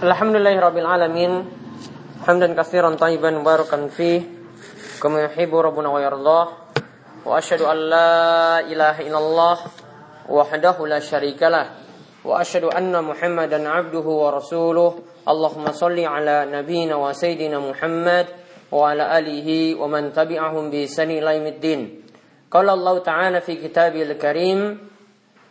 Alhamdulillahirabbil alamin. Hamdan katsiran tayyiban mubarakan fi kama yuhibbu rabbuna wa yardah. Wa asyhadu an la ilaha illallah wahdahu la syarikalah wa asyhadu anna Muhammadan abduhu wa rasuluh. Allahumma salli ala nabiyyina wa sayyidina Muhammad wa ala alihi wa man tabi'ahum bi ihsani ila yaumiddin. Qala Allah Ta'ala fi kitabil karim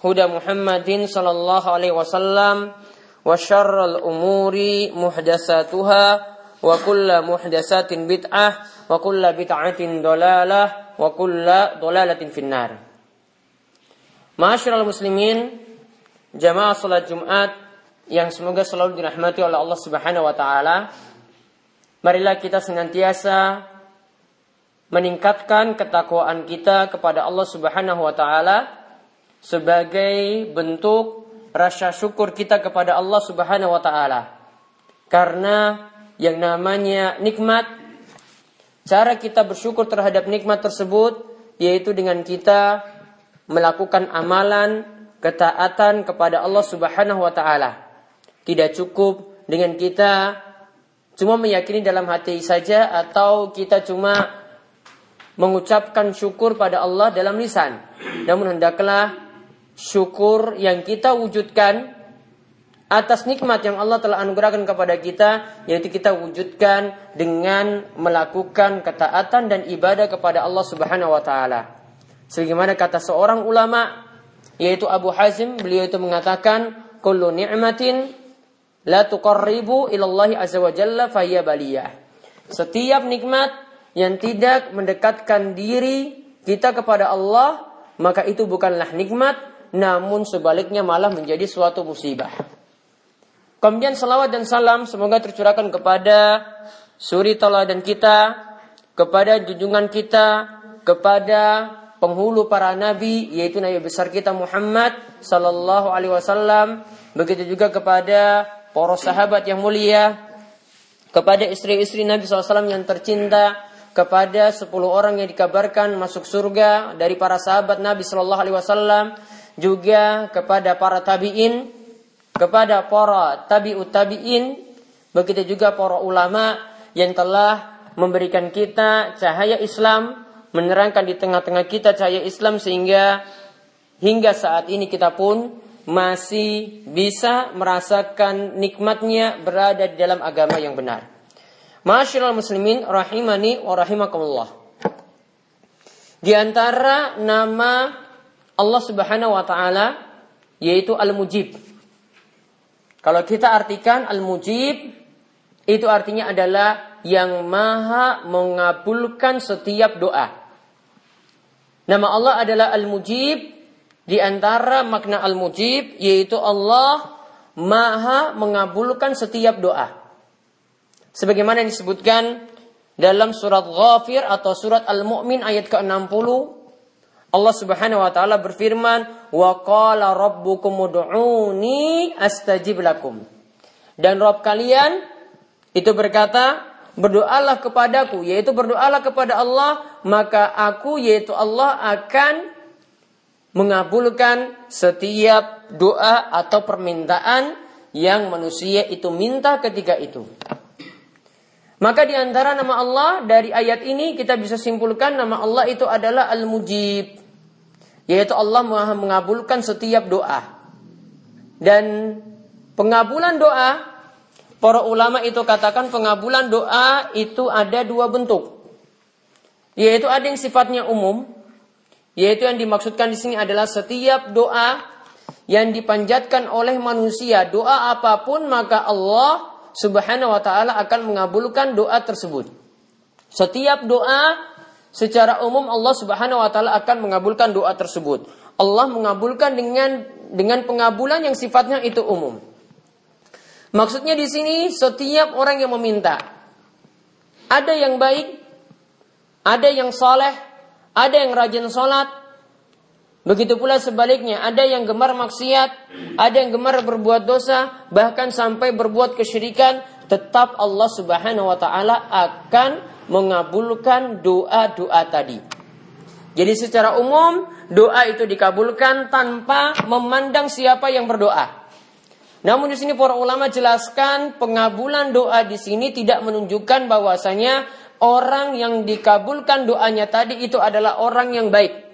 sallallahu alaihi wasallam wa syarral umuri muhdasatuha wa kulla muhdasatin bid'ah wa kulla bid'atin dolalah wa kulla dolalatin finnar. Ma'asyiral muslimin, jamaah salat Jumat yang semoga selalu dirahmati oleh Allah Subhanahu wa taala. Marilah kita senantiasa meningkatkan ketakwaan kita kepada Allah Subhanahu wa taala sebagai bentuk rasa syukur kita kepada Allah Subhanahu wa taala. Karena yang namanya nikmat cara kita bersyukur terhadap nikmat tersebut yaitu dengan kita melakukan amalan ketaatan kepada Allah Subhanahu wa taala. Tidak cukup dengan kita cuma meyakini dalam hati saja atau kita cuma mengucapkan syukur pada Allah dalam lisan. Namun hendaklah syukur yang kita wujudkan atas nikmat yang Allah telah anugerahkan kepada kita yaitu kita wujudkan dengan melakukan ketaatan dan ibadah kepada Allah Subhanahu wa taala. Sebagaimana kata seorang ulama yaitu Abu Hazim beliau itu mengatakan kullu ni'matin la tuqarribu ilallahi azza wa jalla. Setiap nikmat yang tidak mendekatkan diri kita kepada Allah maka itu bukanlah nikmat namun sebaliknya malah menjadi suatu musibah. Kemudian salawat dan salam semoga tercurahkan kepada suri teladan kita, kepada junjungan kita, kepada penghulu para nabi yaitu nabi besar kita Muhammad sallallahu alaihi wasallam, begitu juga kepada para sahabat yang mulia, kepada istri-istri Nabi SAW yang tercinta, kepada 10 orang yang dikabarkan masuk surga dari para sahabat Nabi Shallallahu Alaihi Wasallam juga kepada para tabi'in, kepada para tabi'ut tabi'in, begitu juga para ulama yang telah memberikan kita cahaya Islam, menerangkan di tengah-tengah kita cahaya Islam sehingga hingga saat ini kita pun masih bisa merasakan nikmatnya berada di dalam agama yang benar. Masyaallah muslimin rahimani wa rahimakumullah. Di antara nama Allah Subhanahu wa taala yaitu Al-Mujib. Kalau kita artikan Al-Mujib itu artinya adalah yang maha mengabulkan setiap doa. Nama Allah adalah Al-Mujib. Di antara makna Al-Mujib yaitu Allah maha mengabulkan setiap doa. Sebagaimana disebutkan dalam surat Ghafir atau surat Al-Mu'min ayat ke-60 Allah Subhanahu wa taala berfirman, "Wa qala rabbukum ud'uni astajib lakum." Dan Rob kalian itu berkata, "Berdoalah kepadaku," yaitu berdoalah kepada Allah, maka aku yaitu Allah akan mengabulkan setiap doa atau permintaan yang manusia itu minta ketika itu. Maka di antara nama Allah dari ayat ini kita bisa simpulkan nama Allah itu adalah Al-Mujib. Yaitu Allah mengabulkan setiap doa. Dan pengabulan doa para ulama itu katakan pengabulan doa itu ada dua bentuk. Yaitu ada yang sifatnya umum, yaitu yang dimaksudkan di sini adalah setiap doa yang dipanjatkan oleh manusia, doa apa pun maka Allah Subhanahu wa taala akan mengabulkan doa tersebut. Setiap doa secara umum Allah Subhanahu wa taala akan mengabulkan doa tersebut. Allah mengabulkan dengan dengan pengabulan yang sifatnya itu umum. Maksudnya di sini setiap orang yang meminta ada yang baik, ada yang soleh, ada yang rajin sholat. Begitu pula sebaliknya, ada yang gemar maksiat, ada yang gemar berbuat dosa, bahkan sampai berbuat kesyirikan, tetap Allah Subhanahu wa taala akan mengabulkan doa-doa tadi. Jadi secara umum doa itu dikabulkan tanpa memandang siapa yang berdoa. Namun di sini para ulama jelaskan pengabulan doa di sini tidak menunjukkan bahwasanya orang yang dikabulkan doanya tadi itu adalah orang yang baik.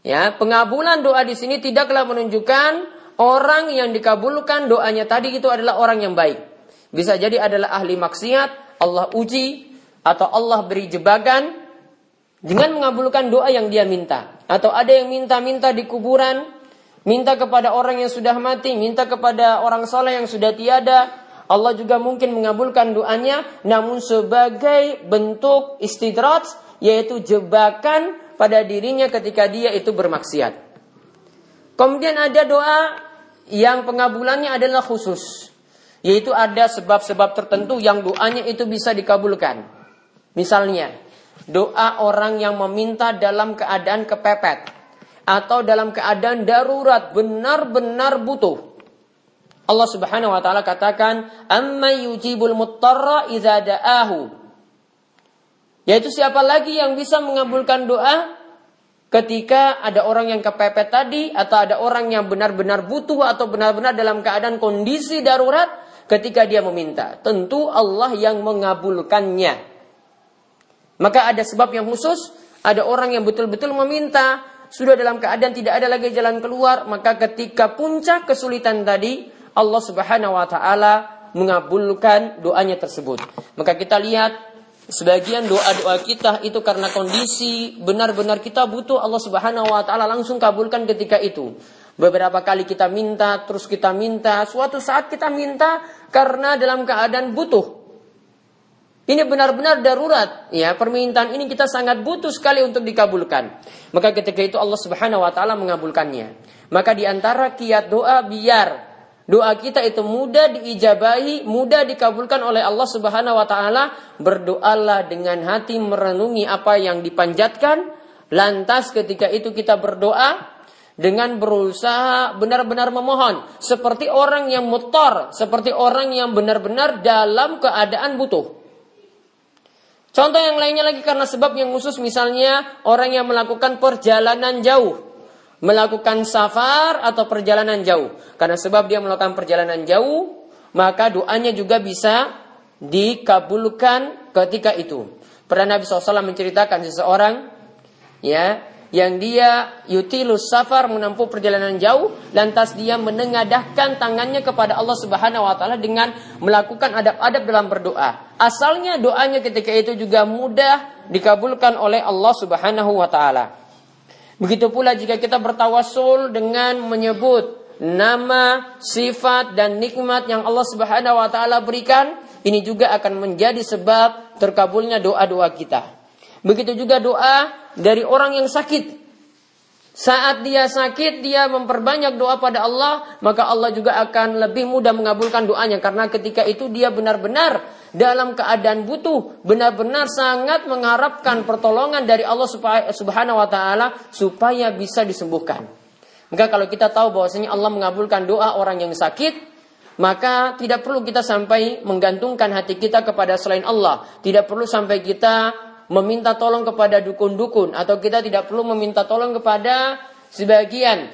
Ya, pengabulan doa di sini tidaklah menunjukkan orang yang dikabulkan doanya tadi itu adalah orang yang baik. Bisa jadi adalah ahli maksiat, Allah uji atau Allah beri jebakan dengan mengabulkan doa yang dia minta. Atau ada yang minta-minta di kuburan, minta kepada orang yang sudah mati, minta kepada orang soleh yang sudah tiada. Allah juga mungkin mengabulkan doanya, namun sebagai bentuk istidrat, yaitu jebakan pada dirinya ketika dia itu bermaksiat. Kemudian ada doa yang pengabulannya adalah khusus, yaitu ada sebab-sebab tertentu yang doanya itu bisa dikabulkan. Misalnya, doa orang yang meminta dalam keadaan kepepet atau dalam keadaan darurat benar-benar butuh. Allah Subhanahu wa taala katakan, "Amma yujibul muttarra idza da'ahu." Yaitu siapa lagi yang bisa mengabulkan doa ketika ada orang yang kepepet tadi atau ada orang yang benar-benar butuh atau benar-benar dalam keadaan kondisi darurat ketika dia meminta. Tentu Allah yang mengabulkannya. Maka ada sebab yang khusus, ada orang yang betul-betul meminta, sudah dalam keadaan tidak ada lagi jalan keluar, maka ketika puncak kesulitan tadi, Allah Subhanahu wa taala mengabulkan doanya tersebut. Maka kita lihat sebagian doa-doa kita itu karena kondisi benar-benar kita butuh Allah Subhanahu wa taala langsung kabulkan ketika itu. Beberapa kali kita minta, terus kita minta, suatu saat kita minta karena dalam keadaan butuh. Ini benar-benar darurat, ya. Permintaan ini kita sangat butuh sekali untuk dikabulkan. Maka ketika itu Allah Subhanahu wa taala mengabulkannya. Maka di antara kiat doa biar doa kita itu mudah diijabahi, mudah dikabulkan oleh Allah Subhanahu wa taala, berdoalah dengan hati merenungi apa yang dipanjatkan, lantas ketika itu kita berdoa dengan berusaha benar-benar memohon seperti orang yang mutor, seperti orang yang benar-benar dalam keadaan butuh. Contoh yang lainnya lagi karena sebab yang khusus misalnya orang yang melakukan perjalanan jauh. Melakukan safar atau perjalanan jauh. Karena sebab dia melakukan perjalanan jauh, maka doanya juga bisa dikabulkan ketika itu. Pernah Nabi SAW menceritakan seseorang ya yang dia yutilus safar menempuh perjalanan jauh lantas dia menengadahkan tangannya kepada Allah Subhanahu wa taala dengan melakukan adab-adab dalam berdoa. Asalnya doanya ketika itu juga mudah dikabulkan oleh Allah Subhanahu wa taala. Begitu pula jika kita bertawasul dengan menyebut nama, sifat dan nikmat yang Allah Subhanahu wa taala berikan, ini juga akan menjadi sebab terkabulnya doa-doa kita. Begitu juga doa dari orang yang sakit. Saat dia sakit, dia memperbanyak doa pada Allah, maka Allah juga akan lebih mudah mengabulkan doanya. Karena ketika itu dia benar-benar dalam keadaan butuh, benar-benar sangat mengharapkan pertolongan dari Allah subhanahu wa ta'ala supaya bisa disembuhkan. Maka kalau kita tahu bahwasanya Allah mengabulkan doa orang yang sakit, maka tidak perlu kita sampai menggantungkan hati kita kepada selain Allah. Tidak perlu sampai kita meminta tolong kepada dukun-dukun atau kita tidak perlu meminta tolong kepada sebagian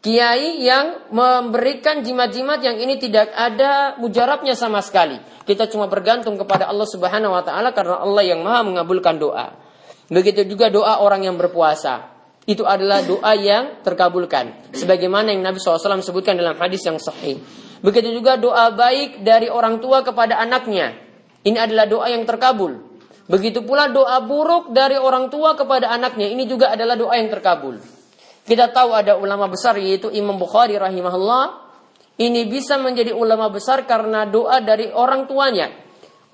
kiai yang memberikan jimat-jimat yang ini tidak ada mujarabnya sama sekali. Kita cuma bergantung kepada Allah Subhanahu wa taala karena Allah yang Maha mengabulkan doa. Begitu juga doa orang yang berpuasa. Itu adalah doa yang terkabulkan. Sebagaimana yang Nabi SAW sebutkan dalam hadis yang sahih. Begitu juga doa baik dari orang tua kepada anaknya. Ini adalah doa yang terkabul. Begitu pula doa buruk dari orang tua kepada anaknya. Ini juga adalah doa yang terkabul. Kita tahu ada ulama besar yaitu Imam Bukhari rahimahullah. Ini bisa menjadi ulama besar karena doa dari orang tuanya.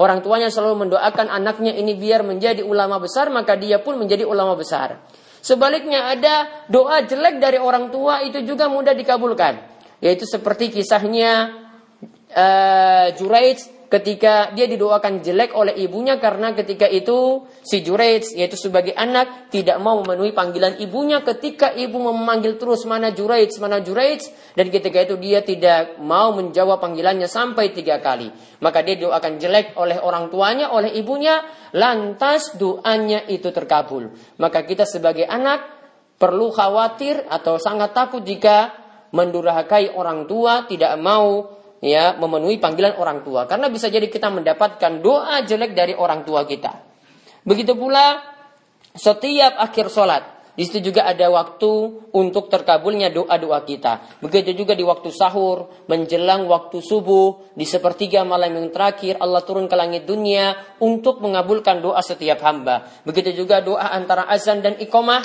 Orang tuanya selalu mendoakan anaknya ini biar menjadi ulama besar, maka dia pun menjadi ulama besar. Sebaliknya ada doa jelek dari orang tua itu juga mudah dikabulkan yaitu seperti kisahnya uh, Juraij ketika dia didoakan jelek oleh ibunya karena ketika itu si Juraij yaitu sebagai anak tidak mau memenuhi panggilan ibunya. Ketika ibu memanggil terus mana Juraij mana Juraij dan ketika itu dia tidak mau menjawab panggilannya sampai tiga kali. Maka dia didoakan jelek oleh orang tuanya oleh ibunya. Lantas doanya itu terkabul. Maka kita sebagai anak perlu khawatir atau sangat takut jika mendurhakai orang tua, tidak mau ya memenuhi panggilan orang tua karena bisa jadi kita mendapatkan doa jelek dari orang tua kita. Begitu pula setiap akhir sholat di situ juga ada waktu untuk terkabulnya doa-doa kita. Begitu juga di waktu sahur, menjelang waktu subuh, di sepertiga malam yang terakhir Allah turun ke langit dunia untuk mengabulkan doa setiap hamba. Begitu juga doa antara azan dan iqamah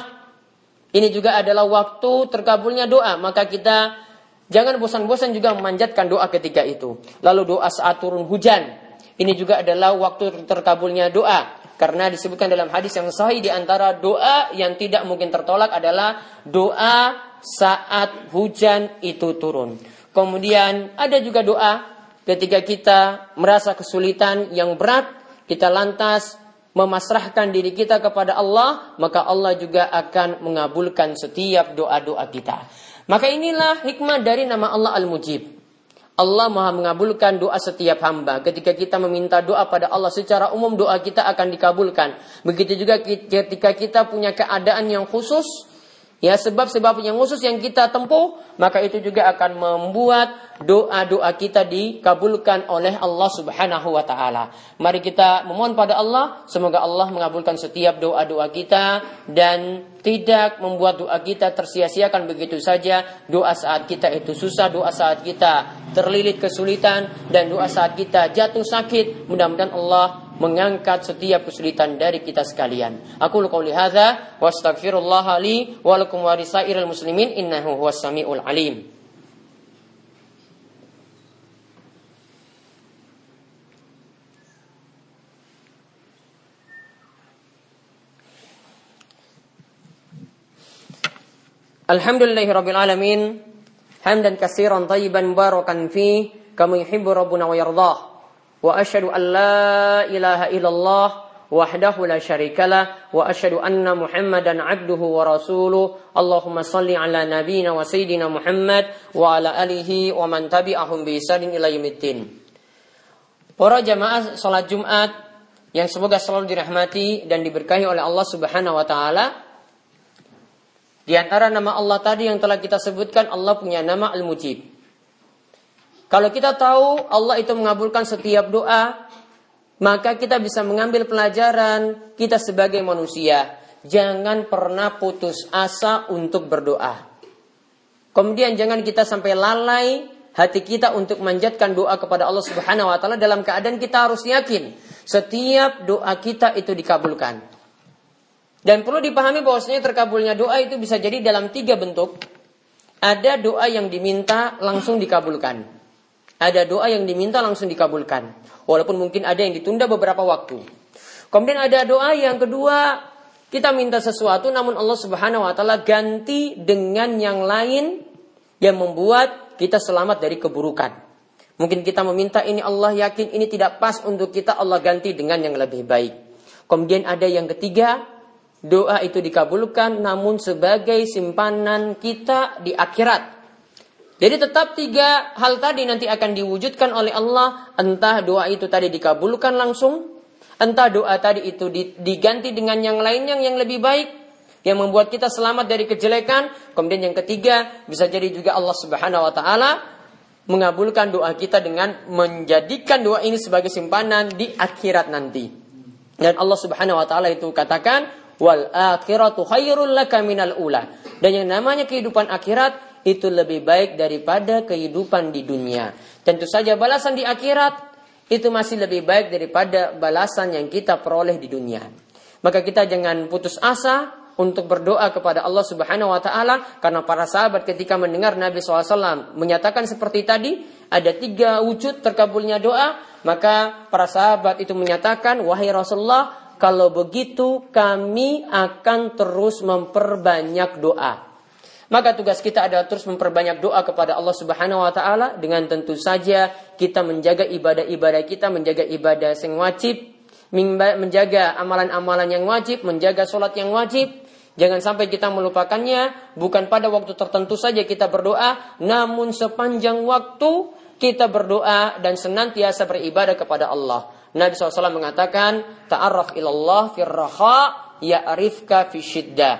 ini juga adalah waktu terkabulnya doa. Maka kita jangan bosan-bosan juga memanjatkan doa ketika itu. Lalu doa saat turun hujan. Ini juga adalah waktu terkabulnya doa. Karena disebutkan dalam hadis yang sahih di antara doa yang tidak mungkin tertolak adalah doa saat hujan itu turun. Kemudian ada juga doa ketika kita merasa kesulitan yang berat, kita lantas memasrahkan diri kita kepada Allah, maka Allah juga akan mengabulkan setiap doa-doa kita. Maka inilah hikmah dari nama Allah Al-Mujib. Allah maha mengabulkan doa setiap hamba. Ketika kita meminta doa pada Allah secara umum doa kita akan dikabulkan. Begitu juga ketika kita punya keadaan yang khusus, Ya sebab-sebab yang khusus yang kita tempuh maka itu juga akan membuat doa-doa kita dikabulkan oleh Allah Subhanahu wa taala. Mari kita memohon pada Allah semoga Allah mengabulkan setiap doa-doa kita dan tidak membuat doa kita tersia-siakan begitu saja. Doa saat kita itu susah, doa saat kita terlilit kesulitan dan doa saat kita jatuh sakit. Mudah-mudahan Allah mengangkat setiap kesulitan dari kita sekalian. Aku qauli hadza wa astaghfirullah li wa lakum wa risairil muslimin innahu huwas samiul alim. Alhamdulillahi Rabbil Alamin. Hamdan kasiran tayyiban mubarakan fi Kama yuhibbu Rabbuna wa yardah Wa ashadu an la ilaha illallah Wahdahu la syarikalah Wa ashadu anna muhammadan abduhu wa rasuluh. Allahumma salli ala nabina wa sayyidina Muhammad Wa ala alihi wa man tabi'ahum bi isadin ila yumiddin Para jamaah salat Jumat yang semoga selalu dirahmati dan diberkahi oleh Allah Subhanahu wa taala. Di antara nama Allah tadi yang telah kita sebutkan Allah punya nama Al-Mujib. Kalau kita tahu Allah itu mengabulkan setiap doa, maka kita bisa mengambil pelajaran kita sebagai manusia. Jangan pernah putus asa untuk berdoa. Kemudian jangan kita sampai lalai hati kita untuk manjatkan doa kepada Allah Subhanahu wa taala dalam keadaan kita harus yakin setiap doa kita itu dikabulkan. Dan perlu dipahami bahwasanya terkabulnya doa itu bisa jadi dalam tiga bentuk. Ada doa yang diminta langsung dikabulkan. Ada doa yang diminta langsung dikabulkan. Walaupun mungkin ada yang ditunda beberapa waktu. Kemudian ada doa yang kedua, kita minta sesuatu namun Allah Subhanahu wa taala ganti dengan yang lain yang membuat kita selamat dari keburukan. Mungkin kita meminta ini Allah yakin ini tidak pas untuk kita Allah ganti dengan yang lebih baik. Kemudian ada yang ketiga, doa itu dikabulkan namun sebagai simpanan kita di akhirat. Jadi tetap tiga hal tadi nanti akan diwujudkan oleh Allah. Entah doa itu tadi dikabulkan langsung. Entah doa tadi itu diganti dengan yang lainnya yang lebih baik. Yang membuat kita selamat dari kejelekan. Kemudian yang ketiga bisa jadi juga Allah subhanahu wa ta'ala mengabulkan doa kita dengan menjadikan doa ini sebagai simpanan di akhirat nanti. Dan Allah subhanahu wa ta'ala itu katakan wal akhiratu khairul laka minal ula. Dan yang namanya kehidupan akhirat itu lebih baik daripada kehidupan di dunia. Tentu saja balasan di akhirat itu masih lebih baik daripada balasan yang kita peroleh di dunia. Maka kita jangan putus asa untuk berdoa kepada Allah Subhanahu wa taala karena para sahabat ketika mendengar Nabi SAW menyatakan seperti tadi ada tiga wujud terkabulnya doa maka para sahabat itu menyatakan wahai Rasulullah kalau begitu kami akan terus memperbanyak doa maka tugas kita adalah terus memperbanyak doa kepada Allah Subhanahu wa taala dengan tentu saja kita menjaga ibadah-ibadah kita, menjaga ibadah yang wajib, menjaga amalan-amalan yang wajib, menjaga sholat yang wajib. Jangan sampai kita melupakannya, bukan pada waktu tertentu saja kita berdoa, namun sepanjang waktu kita berdoa dan senantiasa beribadah kepada Allah. Nabi SAW mengatakan, Ta'arraf ilallah firraha ya'rifka fi syiddah.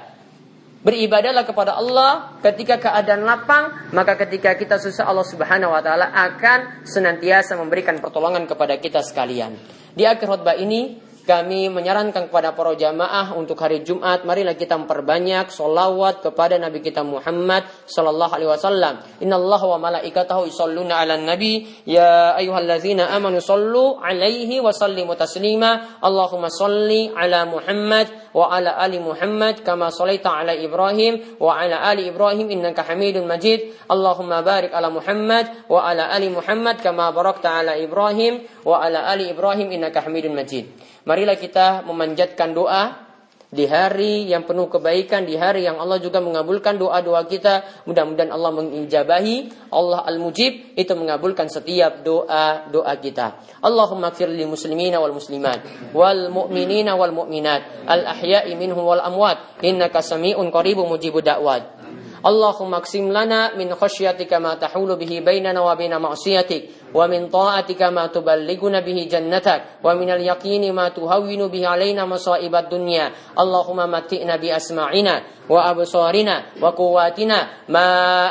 Beribadahlah kepada Allah ketika keadaan lapang, maka ketika kita susah Allah Subhanahu wa taala akan senantiasa memberikan pertolongan kepada kita sekalian. Di akhir khutbah ini kami menyarankan kepada para jamaah untuk hari Jumat, marilah kita memperbanyak solawat kepada Nabi kita Muhammad Sallallahu Alaihi Wasallam. Inna Allah wa malaikatahu yusalluna ala nabi ya ayyuhallazina amanu sallu alaihi wa sallimu taslima. Allahumma salli ala Muhammad wa ala ali Muhammad kama sallaita ala Ibrahim wa ala ali Ibrahim innaka Hamidun Majid. Allahumma barik ala Muhammad wa ala ali Muhammad kama barakta ala Ibrahim wa ala ali Ibrahim innaka Hamidun Majid. Marilah kita memanjatkan doa di hari yang penuh kebaikan, di hari yang Allah juga mengabulkan doa-doa kita. Mudah-mudahan Allah mengijabahi, Allah Al-Mujib itu mengabulkan setiap doa-doa kita. Allahumma fir lil muslimina wal muslimat wal mu'minina wal mu'minat al ahya'i minhum wal amwat innaka sami'un qaribun mujibud da'wat. Allahumma aksim lana min khasyatika ma tahulu bihi bainana wa baina wa min ta'atika ma tuballighuna bihi jannatak. Wa min al-yaqini ma tuhawwinu bihi alaina masaibad dunya. Allahumma matti'na bi asma'ina wa absarina wa quwwatina ma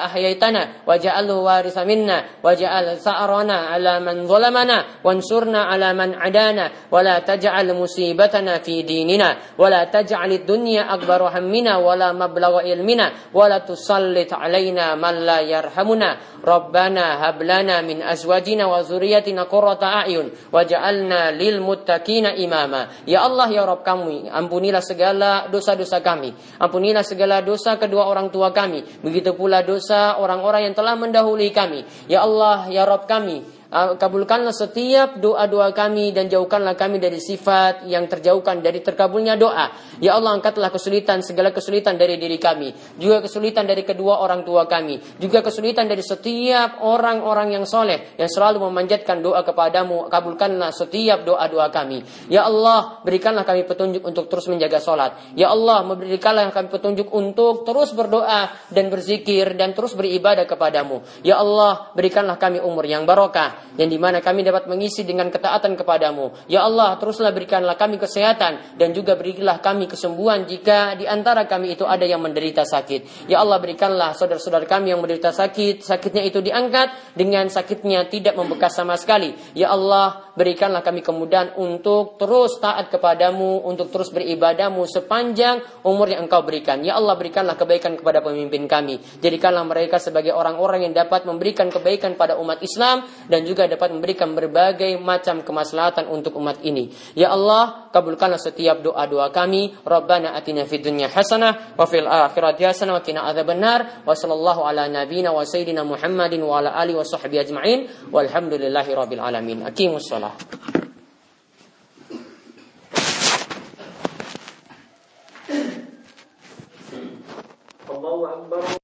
ahyaitana waj'alhu waritha minna waj'al sa'rana ala man zalamana. Wansurna ala man adana. Wa la taj'al musibatana fi dinina. Wa la taj'al ad-dunya akbar hammina wa la mablagha ilmina. Wa la tusallit alaina man la yarhamuna. Rabbana hab lana min azwajina wa zuriyatina qurrata a'yun waj'alna lil muttaqina imama. Ya Allah ya Rabb kami, ampunilah segala dosa-dosa kami. Ampunilah segala dosa kedua orang tua kami. Begitu pula dosa orang-orang yang telah mendahului kami. Ya Allah ya Rabb kami, kabulkanlah setiap doa-doa kami dan jauhkanlah kami dari sifat yang terjauhkan dari terkabulnya doa. Ya Allah angkatlah kesulitan segala kesulitan dari diri kami, juga kesulitan dari kedua orang tua kami, juga kesulitan dari setiap orang-orang yang soleh yang selalu memanjatkan doa kepadamu. Kabulkanlah setiap doa-doa kami. Ya Allah berikanlah kami petunjuk untuk terus menjaga sholat. Ya Allah berikanlah kami petunjuk untuk terus berdoa dan berzikir dan terus beribadah kepadamu. Ya Allah berikanlah kami umur yang barokah yang di mana kami dapat mengisi dengan ketaatan kepadamu. Ya Allah, teruslah berikanlah kami kesehatan dan juga berikanlah kami kesembuhan jika di antara kami itu ada yang menderita sakit. Ya Allah, berikanlah saudara-saudara kami yang menderita sakit, sakitnya itu diangkat dengan sakitnya tidak membekas sama sekali. Ya Allah, berikanlah kami kemudahan untuk terus taat kepadamu, untuk terus beribadahmu sepanjang umur yang engkau berikan. Ya Allah, berikanlah kebaikan kepada pemimpin kami. Jadikanlah mereka sebagai orang-orang yang dapat memberikan kebaikan pada umat Islam dan juga juga dapat memberikan berbagai macam kemaslahatan untuk umat ini. Ya Allah, kabulkanlah setiap doa-doa kami. Rabbana atina fid dunya hasanah wa fil akhirati hasanah wa qina adzabannar. Wa sallallahu ala nabiyyina wa sayyidina Muhammadin wa ala alihi wa sahbihi ajma'in. Walhamdulillahi rabbil alamin. Aqimus shalah. Allahu akbar.